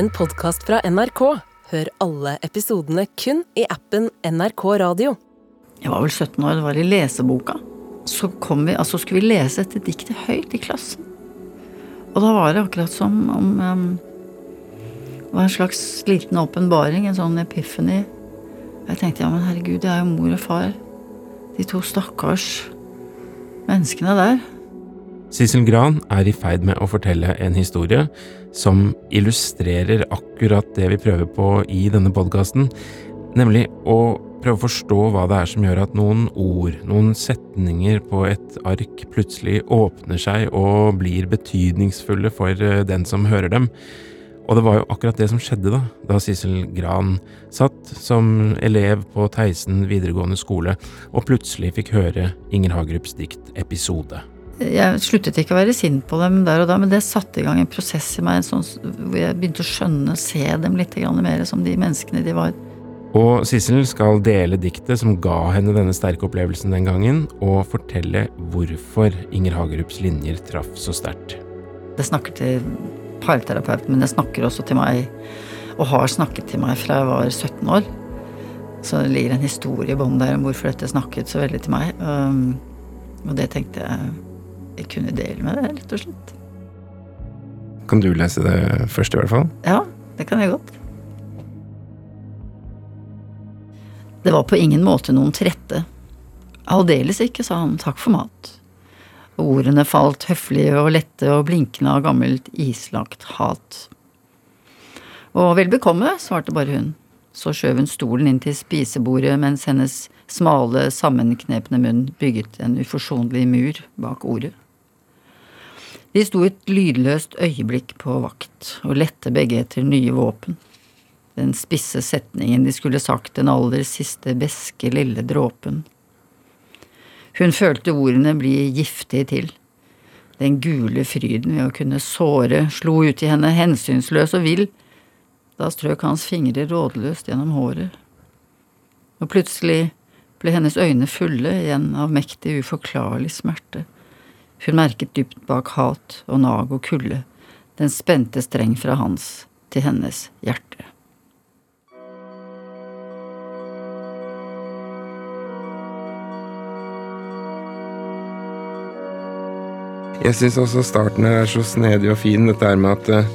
en podkast fra NRK. Hør alle episodene kun i appen NRK Radio. Jeg var vel 17 år, det var i leseboka. Så vi, altså skulle vi lese dette diktet høyt i klassen. Og da var det akkurat som om um, Det var en slags liten åpenbaring, en sånn epiphany. Jeg tenkte ja, men herregud, det er jo mor og far. De to stakkars menneskene der. Sissel Gran er i ferd med å fortelle en historie som illustrerer akkurat det vi prøver på i denne podkasten, nemlig å prøve å forstå hva det er som gjør at noen ord, noen setninger på et ark plutselig åpner seg og blir betydningsfulle for eh, den som hører dem. Og det var jo akkurat det som skjedde da, da Sissel Gran satt som elev på Theisen videregående skole og plutselig fikk høre Inger Hagerups dikt Episode. Jeg sluttet ikke å være sint på dem der og da, men det satte i gang en prosess i meg sånn, hvor jeg begynte å skjønne, se dem litt mer som de menneskene de var. Og Sissel skal dele diktet som ga henne denne sterke opplevelsen den gangen, og fortelle hvorfor Inger Hagerups linjer traff så sterkt. Det snakker til parterapeuten, men det snakker også til meg, og har snakket til meg fra jeg var 17 år. Så det ligger en historie i bånn der om hvorfor dette snakket så veldig til meg. Og det tenkte jeg kunne dele med deg, rett og slett. Kan du lese det først, i hvert fall? Ja, det kan jeg godt. Det var på ingen måte noen trette. Aldeles ikke, sa han, takk for mat. Ordene falt høflige og lette og blinkende av gammelt islagt hat. Og vel bekomme, svarte bare hun. Så skjøv hun stolen inn til spisebordet mens hennes smale, sammenknepne munn bygget en uforsonlig mur bak ordet. De sto et lydløst øyeblikk på vakt og lette begge etter nye våpen. Den spisse setningen de skulle sagt den aller siste beske, lille dråpen. Hun følte ordene bli giftige til. Den gule fryden ved å kunne såre slo ut i henne, hensynsløs og vill. Da strøk hans fingre rådløst gjennom håret. Og plutselig ble hennes øyne fulle igjen av mektig, uforklarlig smerte. Hun merket dypt bak hat og nag og kulde den spente streng fra hans til hennes hjerte. Jeg syns også starten her er så snedig og fin, dette her med at eh,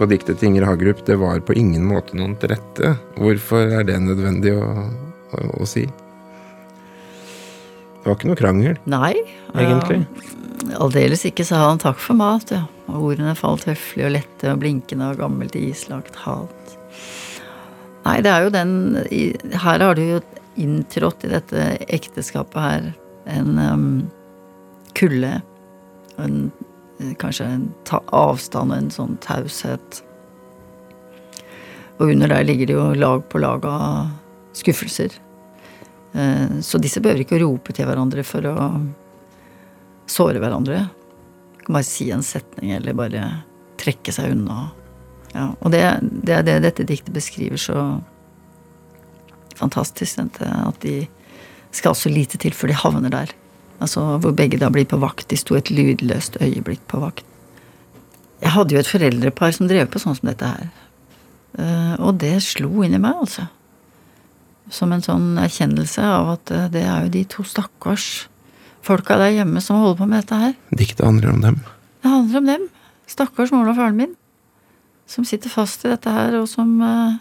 på diktet til Inger Hagerup det var på ingen måte noen til rette. Hvorfor er det nødvendig å, å, å si? Det var ikke noe krangel, Nei, egentlig. Ja, aldeles ikke, sa han takk for mat, ja. Og ordene falt høflig og lette og blinkende av gammelt islagt hat. Nei, det er jo den Her har du jo inntrådt i dette ekteskapet her en um, kulde. En, kanskje en ta avstand og en sånn taushet. Og under der ligger det jo lag på lag av skuffelser. Eh, så disse behøver ikke å rope til hverandre for å såre hverandre. Kan bare si en setning eller bare trekke seg unna. Ja, og det, det er det dette diktet beskriver så fantastisk. At de skal så lite til før de havner der. Altså Hvor begge da blir på vakt. De sto et lydløst øyeblikk på vakt. Jeg hadde jo et foreldrepar som drev på sånn som dette her. Eh, og det slo inn i meg, altså som en sånn erkjennelse av at eh, det er jo de to stakkars folka der hjemme som holder på med dette her. Diktet handler om dem. Det handler om dem. Stakkars moren og faren min. Som sitter fast i dette her, og som uh,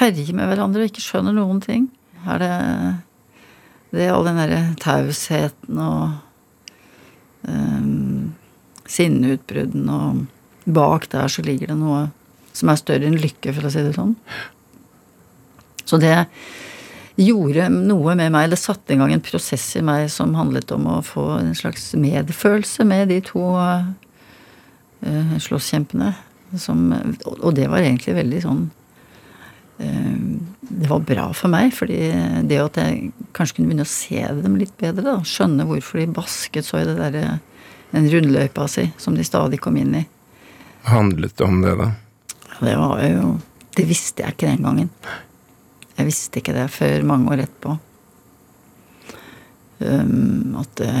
herjer med hverandre og ikke skjønner noen ting. Er det det all den derre tausheten og um, sinneutbruddene og Bak der så ligger det noe som er større enn lykke, for å si det sånn. Så det gjorde noe med meg. Det satte i gang en prosess i meg som handlet om å få en slags medfølelse med de to uh, slåsskjempene. Som, og det var egentlig veldig sånn uh, Det var bra for meg, fordi det at jeg kanskje kunne begynne å se dem litt bedre, da, skjønne hvorfor de basket så i det derre den rundløypa si som de stadig kom inn i. Handlet det om det, da? Det var jo Det visste jeg ikke den gangen. Jeg visste ikke det før mange år etterpå. Um, at det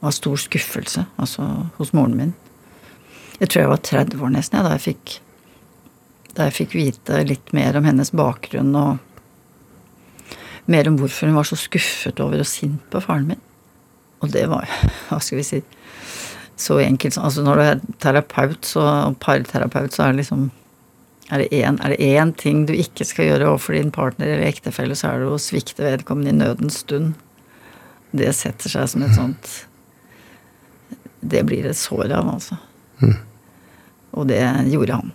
var stor skuffelse, altså hos moren min. Jeg tror jeg var 30 år nesten da jeg fikk da jeg fikk vite litt mer om hennes bakgrunn og mer om hvorfor hun var så skuffet over og sint på faren min. Og det var, hva skal vi si, så enkelt Altså når du er terapeut og parterapeut, så er det liksom er det én ting du ikke skal gjøre overfor din partner eller ektefelle, så er det å svikte vedkommende i nødens stund. Det setter seg som et sånt Det blir et sår av, altså. Mm. Og det gjorde han.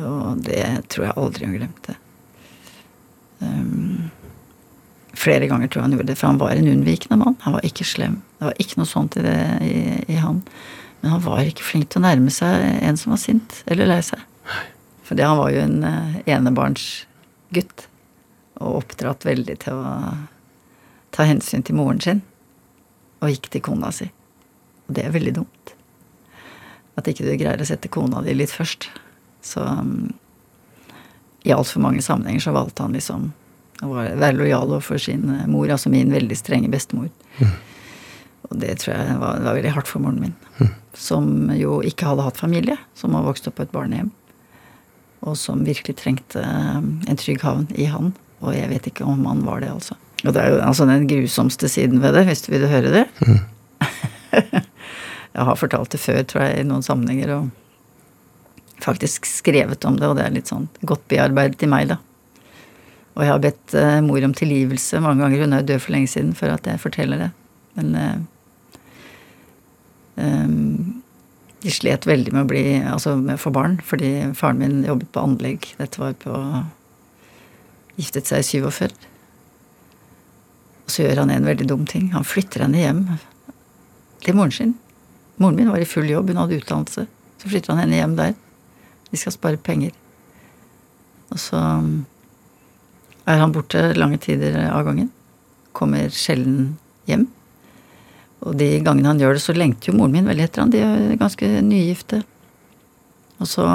Og det tror jeg aldri hun glemte. Um, flere ganger tror jeg han gjorde det, for han var en unnvikende mann. Han var ikke slem. Det var ikke noe sånt i, det, i, i han. Men han var ikke flink til å nærme seg en som var sint eller lei seg. Fordi han var jo en uh, enebarnsgutt. Og oppdratt veldig til å ta hensyn til moren sin. Og ikke til kona si. Og det er veldig dumt. At ikke du greier å sette kona di litt først. Så um, i altfor mange sammenhenger så valgte han liksom å være lojal overfor sin eh, mor, altså min veldig strenge bestemor. Mm. Og det tror jeg var, var, veldig hardt for moren min. Mm. Som jo ikke hadde hatt familie, som har vokst opp på et barnehjem. Og som virkelig trengte um, en trygg havn i han. Og jeg vet ikke om han var det, altså. Og det er jo altså den grusomste siden ved det, hvis du vil høre det. Mm. jeg har fortalt det før, tror jeg, i noen sammenhenger. og faktisk skrevet om det, og det er litt sånn godt bearbeidet i meg, da. Og jeg har bedt uh, mor om tilgivelse mange ganger, hun er død for lenge siden, for at jeg forteller det. Men uh, um, de slet veldig med å bli Altså med få barn, fordi faren min jobbet på anlegg. Dette var på Giftet seg i 47. Og så gjør han en veldig dum ting. Han flytter henne hjem til moren sin. Moren min var i full jobb, hun hadde utdannelse. Så flytter han henne hjem der. De skal spare penger. Og så er han borte lange tider av gangen. Kommer sjelden hjem. Og de gangene han gjør det, så lengter jo moren min veldig etter han. De er ganske nygifte. Og så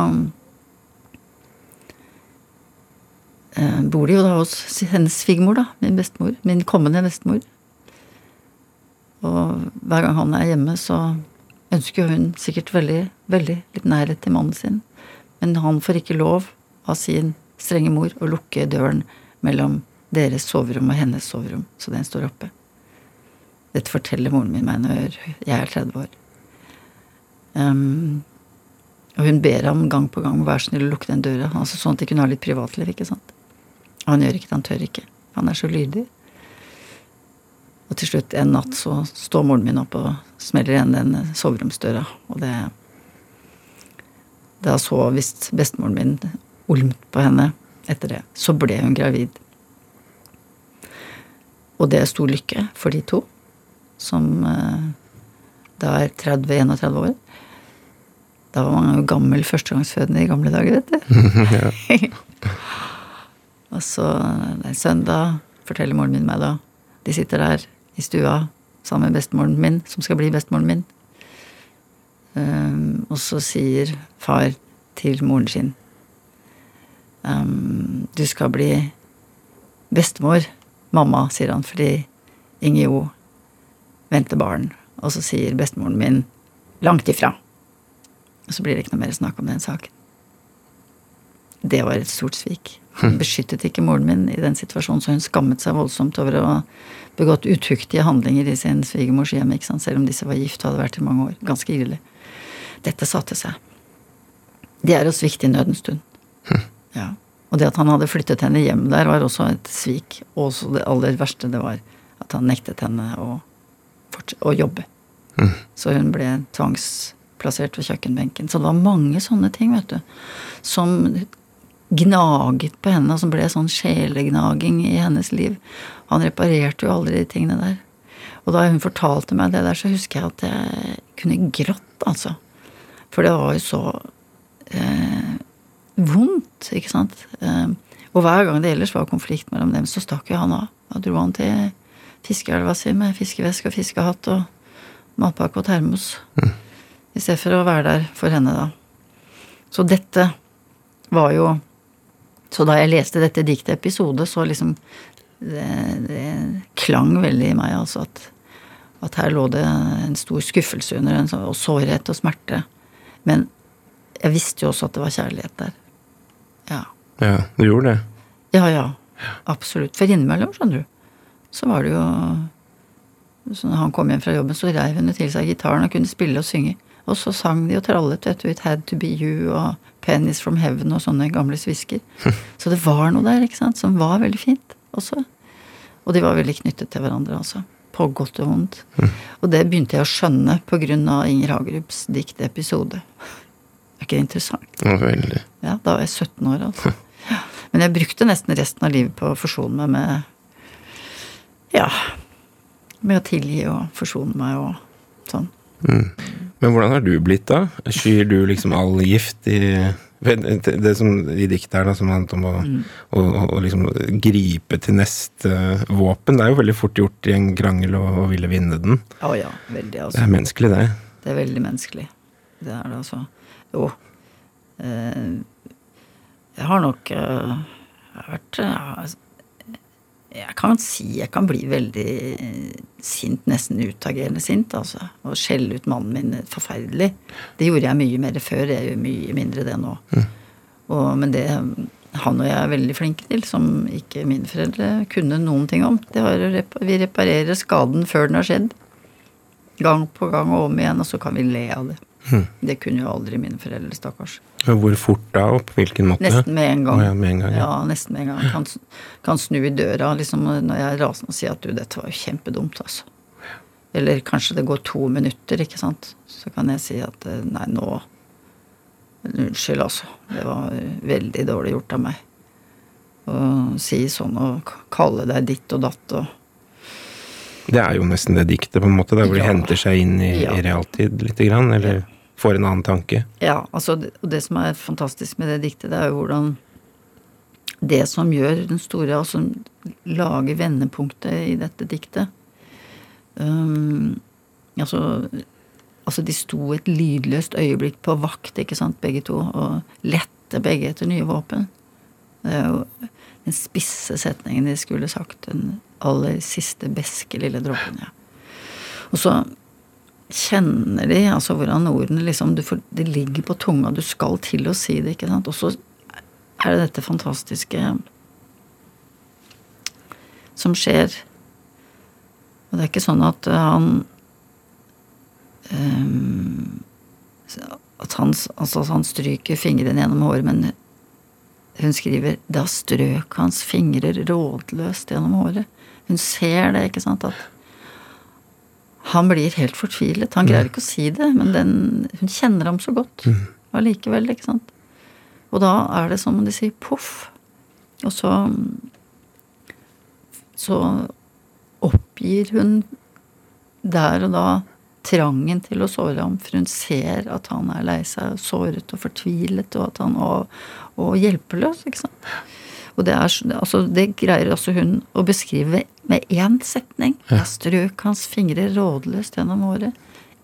eh, bor de jo da hos hennes svigermor, da. Min bestemor. Min kommende bestemor. Og hver gang han er hjemme, så ønsker hun sikkert veldig, veldig litt nærhet til mannen sin. Men han får ikke lov av sin strenge mor å lukke døren mellom deres soverom og hennes soverom, så den står oppe. Dette forteller moren min meg når jeg er 30 år. Um, og hun ber ham gang på gang vær snill å lukke den døra, altså sånn at de kunne ha litt privatliv, ikke sant. Og han gjør ikke det, han tør ikke. Han er så lydig. Og til slutt en natt så står moren min opp og smeller igjen den soveromsdøra, og det da så visst bestemoren min olmt på henne etter det. Så ble hun gravid. Og det er stor lykke for de to, som eh, da er 30-31 år. Da var man jo gammel førstegangsfødende i gamle dager, vet du. og så det er søndag, forteller moren min meg da. De sitter der i stua sammen med bestemoren min, som skal bli bestemoren min. Um, og så sier far til moren sin um, Du skal bli bestemor. Mamma, sier han, fordi Inge Jo venter barn. Og så sier bestemoren min langt ifra. Og så blir det ikke noe mer snakk om den saken. Det var et stort svik. Hun beskyttet ikke moren min i den situasjonen, så hun skammet seg voldsomt over å ha begått utuktige handlinger i sin svigermors hjem, selv om disse var gift og hadde vært i mange år. Ganske ille. Dette satte seg. Det er å svikte i nødens stund. Hm. Ja. Og det at han hadde flyttet henne hjem der, var også et svik. Og det aller verste, det var at han nektet henne å, å jobbe. Mm. Så hun ble tvangsplassert ved kjøkkenbenken. Så det var mange sånne ting, vet du, som gnaget på henne, og som ble sånn sjelegnaging i hennes liv. Han reparerte jo aldri de tingene der. Og da hun fortalte meg det der, så husker jeg at jeg kunne grått, altså. For det var jo så eh, vondt, ikke sant. Eh, og hver gang det ellers var konflikt mellom dem, så stakk jo han av. Da dro han til fiskeelva si med fiskeveske og fiskehatt og matpakke og termos. Mm. I stedet for å være der for henne, da. Så dette var jo Så da jeg leste dette diktet episode, så liksom det, det klang veldig i meg, altså, at, at her lå det en stor skuffelse under, en, og sårhet og smerte. Men jeg visste jo også at det var kjærlighet der. Ja. Ja, du gjorde det. Ja, ja. Absolutt. For innimellom, skjønner du, så var det jo så Når han kom hjem fra jobben, så reiv hun til seg gitaren og kunne spille og synge. Og så sang de og trallet, vet du, It Had To Be You og Pennies From Heaven og sånne gamle svisker. Så det var noe der, ikke sant, som var veldig fint også. Og de var veldig knyttet til hverandre, altså. På godt og vondt. Og det begynte jeg å skjønne på grunn av Inger Hagerups diktepisode. Er ikke det interessant? Ja, veldig. Ja, da var jeg 17 år, altså. Men jeg brukte nesten resten av livet på å forsone meg med Ja. Med å tilgi og forsone meg og sånn. Men hvordan har du blitt, da? Skyr du liksom all gift i det som i diktet her, da, som handlet om å, å, å, å liksom gripe til neste våpen. Det er jo veldig fort gjort i en krangel å, ville vinne den. Å ja, veldig, Det altså. er menneskelig, det. Det er veldig menneskelig. Det er det, altså. Jo. Eh, jeg har nok eh, vært eh, Jeg kan si jeg kan bli veldig eh, sint, nesten utagerende sint, altså. Og skjelle ut mannen min forferdelig. Det gjorde jeg mye mer før. Jeg gjør mye mindre det nå. Og, men det han og jeg er veldig flinke til, som ikke mine foreldre kunne noen ting om. Det var å repa vi reparerer skaden før den har skjedd. Gang på gang og om igjen, og så kan vi le av det. Det kunne jo aldri mine foreldre, stakkars. Hvor fort da, og på hvilken måte? Nesten med en gang. Oh, ja, med en gang, ja. Ja, nesten med en gang. Kan, kan snu i døra liksom, når jeg er rasende og si at du, dette var jo kjempedumt, altså. Eller kanskje det går to minutter, ikke sant. Så kan jeg si at eh, nei, nå Unnskyld, altså. Det var veldig dårlig gjort av meg. Å si sånn og kalle deg ditt og datt og Det er jo nesten det diktet, på en måte, der hvor de henter seg inn i, Ja. i realtid lite grann, eller får en annen tanke. Ja, altså, det- og det som er fantastisk med det diktet, det er jo hvordan Det som gjør den store Altså lager vendepunktet i dette diktet um, Altså Altså, de sto et lydløst øyeblikk på vakt, ikke sant, begge to, og lette begge etter nye våpen. Det er jo den spisse setningen de skulle sagt, den aller siste beske lille dråpen, ja. Og så kjenner de altså hvordan ordene liksom får, Det ligger på tunga, du skal til å si det, ikke sant. Og så er det dette fantastiske som skjer. Og det er ikke sånn at han um, At han, altså, at han stryker fingrene gjennom håret, men hun skriver da strøk hans fingre rådløst gjennom håret. Hun ser det, ikke sant, at han blir helt fortvilet. Han greier ikke å si det, men den, hun kjenner ham så godt allikevel, ikke sant. Og da er det som om de sier poff. Og så Så oppgir hun der og da trangen til å såre ham, for hun ser at han er lei seg, såret og fortvilet, og at han og, og hjelpeløs, ikke sant. Og det, er, altså, det greier også hun å beskrive med én setning. Jeg strøk hans fingre rådløst gjennom håret.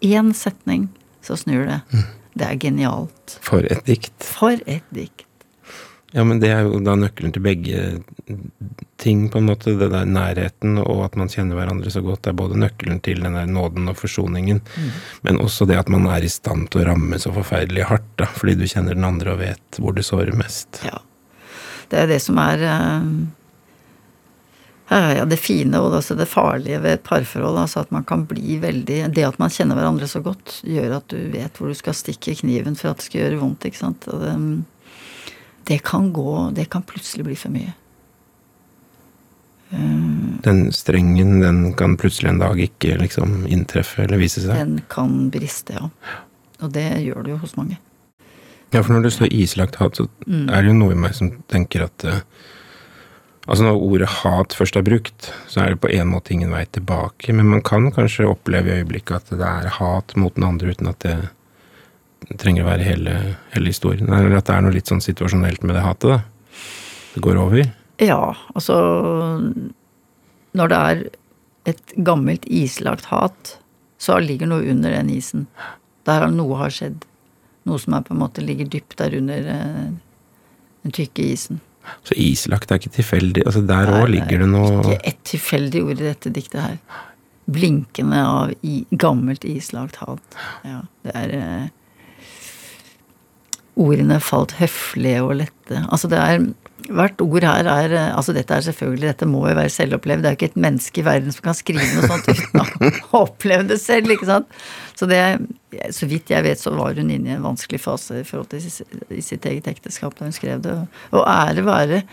Én setning, så snur det. Det er genialt. For et dikt. For et dikt. Ja, men det er jo da nøkkelen til begge ting, på en måte. Det der nærheten og at man kjenner hverandre så godt, det er både nøkkelen til den der nåden og forsoningen, men også det at man er i stand til å ramme så forferdelig hardt, da, fordi du kjenner den andre og vet hvor du sårer mest. Ja. Det er det som er eh, ja, det fine og også det farlige ved et parforhold. Altså at man kan bli veldig Det at man kjenner hverandre så godt, gjør at du vet hvor du skal stikke kniven for at det skal gjøre vondt. ikke sant? Det, det kan gå Det kan plutselig bli for mye. Den strengen, den kan plutselig en dag ikke liksom inntreffe eller vise seg. Den kan briste, ja. Og det gjør det jo hos mange. Ja, for når det står islagt hat, så er det jo noe i meg som tenker at eh, Altså når ordet hat først er brukt, så er det på en måte ingen vei tilbake, men man kan kanskje oppleve i øyeblikket at det er hat mot den andre uten at det trenger å være hele, hele historien. Eller at det er noe litt sånn situasjonelt med det hatet, da. Det går over. Ja, altså Når det er et gammelt islagt hat, så ligger noe under den isen. Der har noe har skjedd. Noe som er på en måte ligger dypt der under eh, den tykke isen. Så islagt er ikke tilfeldig. Altså Der òg det ligger er det noe Ikke et tilfeldig ord i dette diktet her. Blinkende av i, gammelt islagt hav. Ja, det er eh, ordene falt høflige og lette. Altså det er Hvert ord her er Altså dette er selvfølgelig, dette må jo være selvopplevd. Det er jo ikke et menneske i verden som kan skrive noe sånt uten å oppleve det selv, ikke sant. Så det Så vidt jeg vet, så var hun inne i en vanskelig fase i forhold til i sitt eget ekteskap da hun skrev det. Og ære være,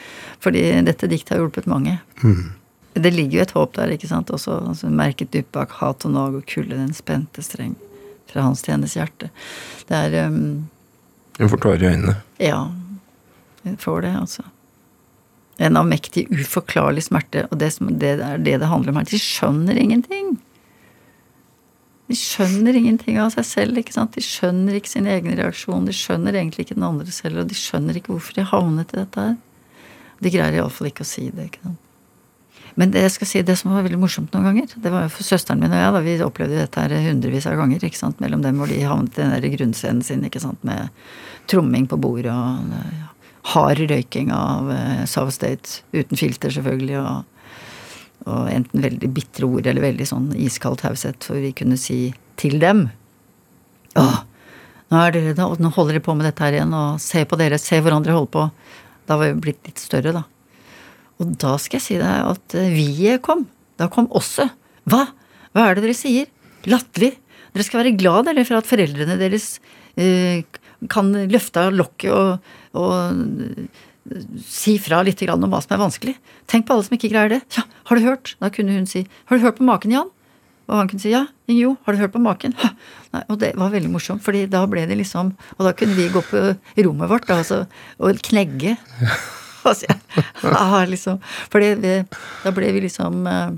fordi dette diktet har hjulpet mange. Mm. Det ligger jo et håp der, ikke sant, også. Altså, merket dypt bak hat og nag og kulde den spente streng fra hans til hennes hjerte. Det er um, Hun får tårer i øynene. Ja. Hun får det, altså. En avmektig, uforklarlig smerte, og det, det er det det handler om her. De skjønner ingenting. De skjønner ingenting av seg selv. ikke sant? De skjønner ikke sin egen reaksjon. De skjønner egentlig ikke den andre selv, og de skjønner ikke hvorfor de havnet i dette her. De greier iallfall ikke å si det. ikke sant? Men det jeg skal si, det som var veldig morsomt noen ganger, det var jo for søsteren min og jeg, da vi opplevde dette her hundrevis av ganger, ikke sant, mellom dem hvor de havnet i den der grunnscenen sin, ikke sant, med tromming på bordet og ja, hard røyking av uh, South State, uten filter selvfølgelig, og, og, enten veldig bitre ord eller veldig sånn iskald taushet, for vi kunne si til dem Å, nå, dere, nå holder dere på med dette her igjen, og se på dere, se hvordan dere holder på. Da var vi blitt litt større, da. Og da skal jeg si deg at eh, vi kom. Da kom også. Hva? Hva er det dere sier? Latterlig. Dere skal være glad dere, for at foreldrene deres eh, kan løfte av lokket og, og uh, si fra litt om hva som er vanskelig. Tenk på alle som ikke greier det. Ja, har du hørt? Da kunne hun si Har du hørt på maken, Jan? Og han kunne si ja. Jo, har du hørt på maken? Nei, og det var veldig morsomt, fordi da ble det liksom Og da kunne vi gå på rommet vårt da, altså, og knegge. Altså, ja, liksom, for da ble vi liksom uh,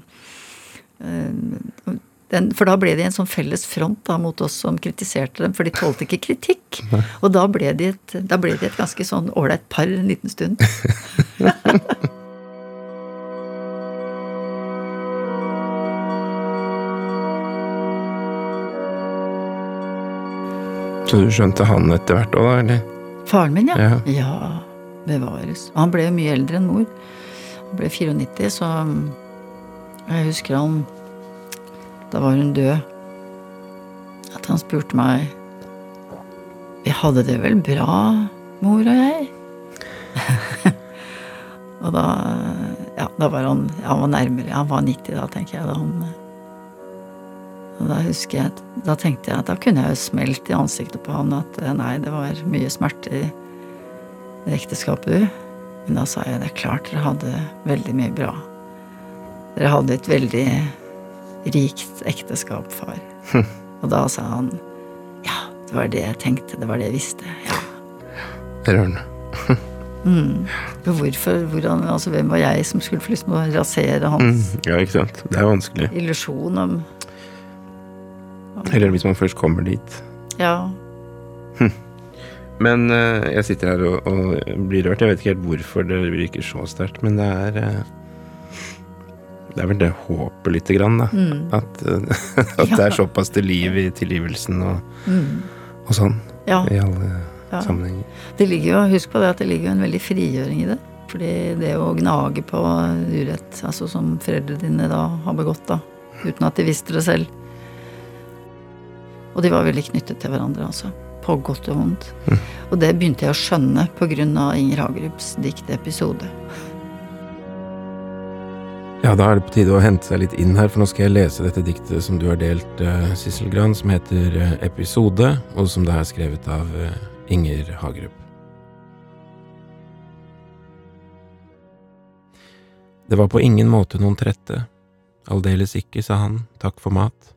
den, for da ble de en sånn felles front da, mot oss som kritiserte dem, for de tålte ikke kritikk. Og da ble de et, ble de et ganske sånn ålreit par en liten stund. Så du skjønte han etter hvert òg, da? eller? Faren min, ja. ja. ja. Bevares. Han ble jo mye eldre enn mor. Han ble 94, så jeg husker han Da var hun død. At han spurte meg Vi hadde det vel bra, mor og jeg? og da Ja, da var han Han var nærmere. Han var 90 da, tenker jeg. Da han og da husker jeg, da tenkte jeg at da kunne jeg jo smelt i ansiktet på han at nei, det var mye smerte i det ekteskapet. Men da sa jeg det er klart dere hadde veldig mye bra. Dere hadde et veldig rikt ekteskap, far. Og da sa han ja, det var det jeg tenkte, det var det jeg visste. Ja. Rørende. mm. Hvorfor, hvordan, altså Hvem var jeg som skulle liksom rasere hans mm. Ja, ikke sant. Det er vanskelig. illusjon om, om Eller hvis man først kommer dit. Ja. Hm. Men uh, jeg sitter her og, og, blir rørt. Jeg vet ikke helt hvorfor det virker så sterkt, men det er uh, Det er vel det håpet lite grann, da. Mm. At, uh, at ja. det er såpass til liv i tilgivelsen og, mm. og sånn. Ja. I alle ja. sammenhenger. Det ligger jo, Husk på det at det ligger jo en veldig frigjøring i det. Fordi det å gnage på urett, altså som foreldrene dine da har begått, da, uten at de visste det selv Og de var veldig knyttet til hverandre, altså på godt og vondt. Mm. Og det begynte jeg å skjønne pga. Inger Hagerups diktepisode. Ja, da er det på tide å hente seg litt inn her, for nå skal jeg lese dette diktet som du har delt, uh, Gran, som heter uh, Episode, og som det er skrevet av uh, Inger Hagerup. Det var på ingen måte noen trette, aldeles ikke, sa han, takk for mat,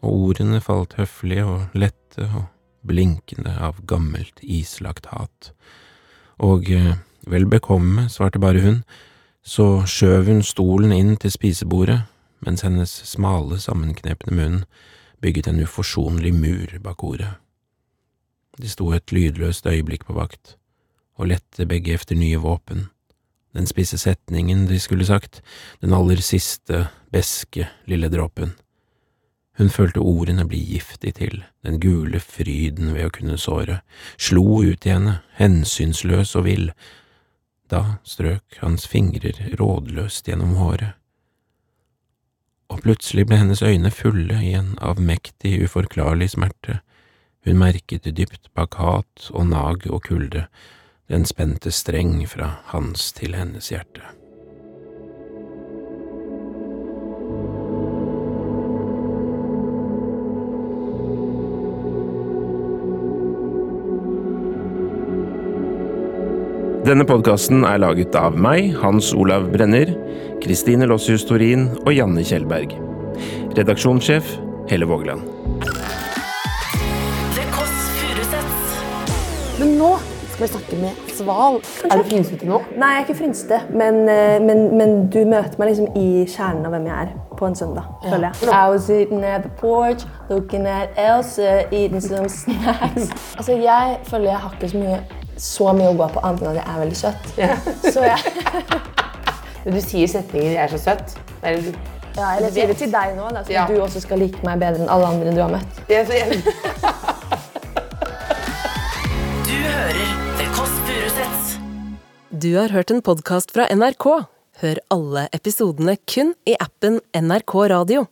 og ordene falt høflige og lette og blinkende av gammelt, islagt hat. Og eh, vel bekomme, svarte bare hun, så skjøv hun stolen inn til spisebordet, mens hennes smale, sammenknepne munn bygget en uforsonlig mur bak ordet. De sto et lydløst øyeblikk på vakt, og lette begge efter nye våpen. Den spisse setningen de skulle sagt, den aller siste, beske lille dråpen. Hun følte ordene bli giftig til, den gule fryden ved å kunne såre, slo ut i henne, hensynsløs og vill. Da strøk hans fingrer rådløst gjennom håret. Og plutselig ble hennes øyne fulle igjen av mektig, uforklarlig smerte. Hun merket dypt bak hat og nag og kulde den spente streng fra hans til hennes hjerte. Denne podkasten er laget av meg, Hans Olav Brenner, Kristine Lossius Torin og Janne Kjellberg. Redaksjonssjef Helle Vågeland. The Kåss Furuseths. Men nå skal vi snakke med Sval. Er du frynsete nå? Nei, jeg er ikke frynsete, men, eh, men, men du møter meg liksom i kjernen av hvem jeg er på en søndag, føler jeg. I was eating at the porch, looking at Else, eating some snacks. Altså, jeg føler jeg har ikke så mye, så mye å gå på annet enn at jeg er veldig søt. Så jeg, Men du sier setninger 'jeg er så søt' det er, ja, eller jeg sier det til deg nå, da, så Ja. du også skal like meg bedre enn alle andre du har møtt. det er så, jeg, Du hører The Kåss Furuseths. Du har hørt en podkast fra NRK. Hør alle episodene kun i appen NRK Radio.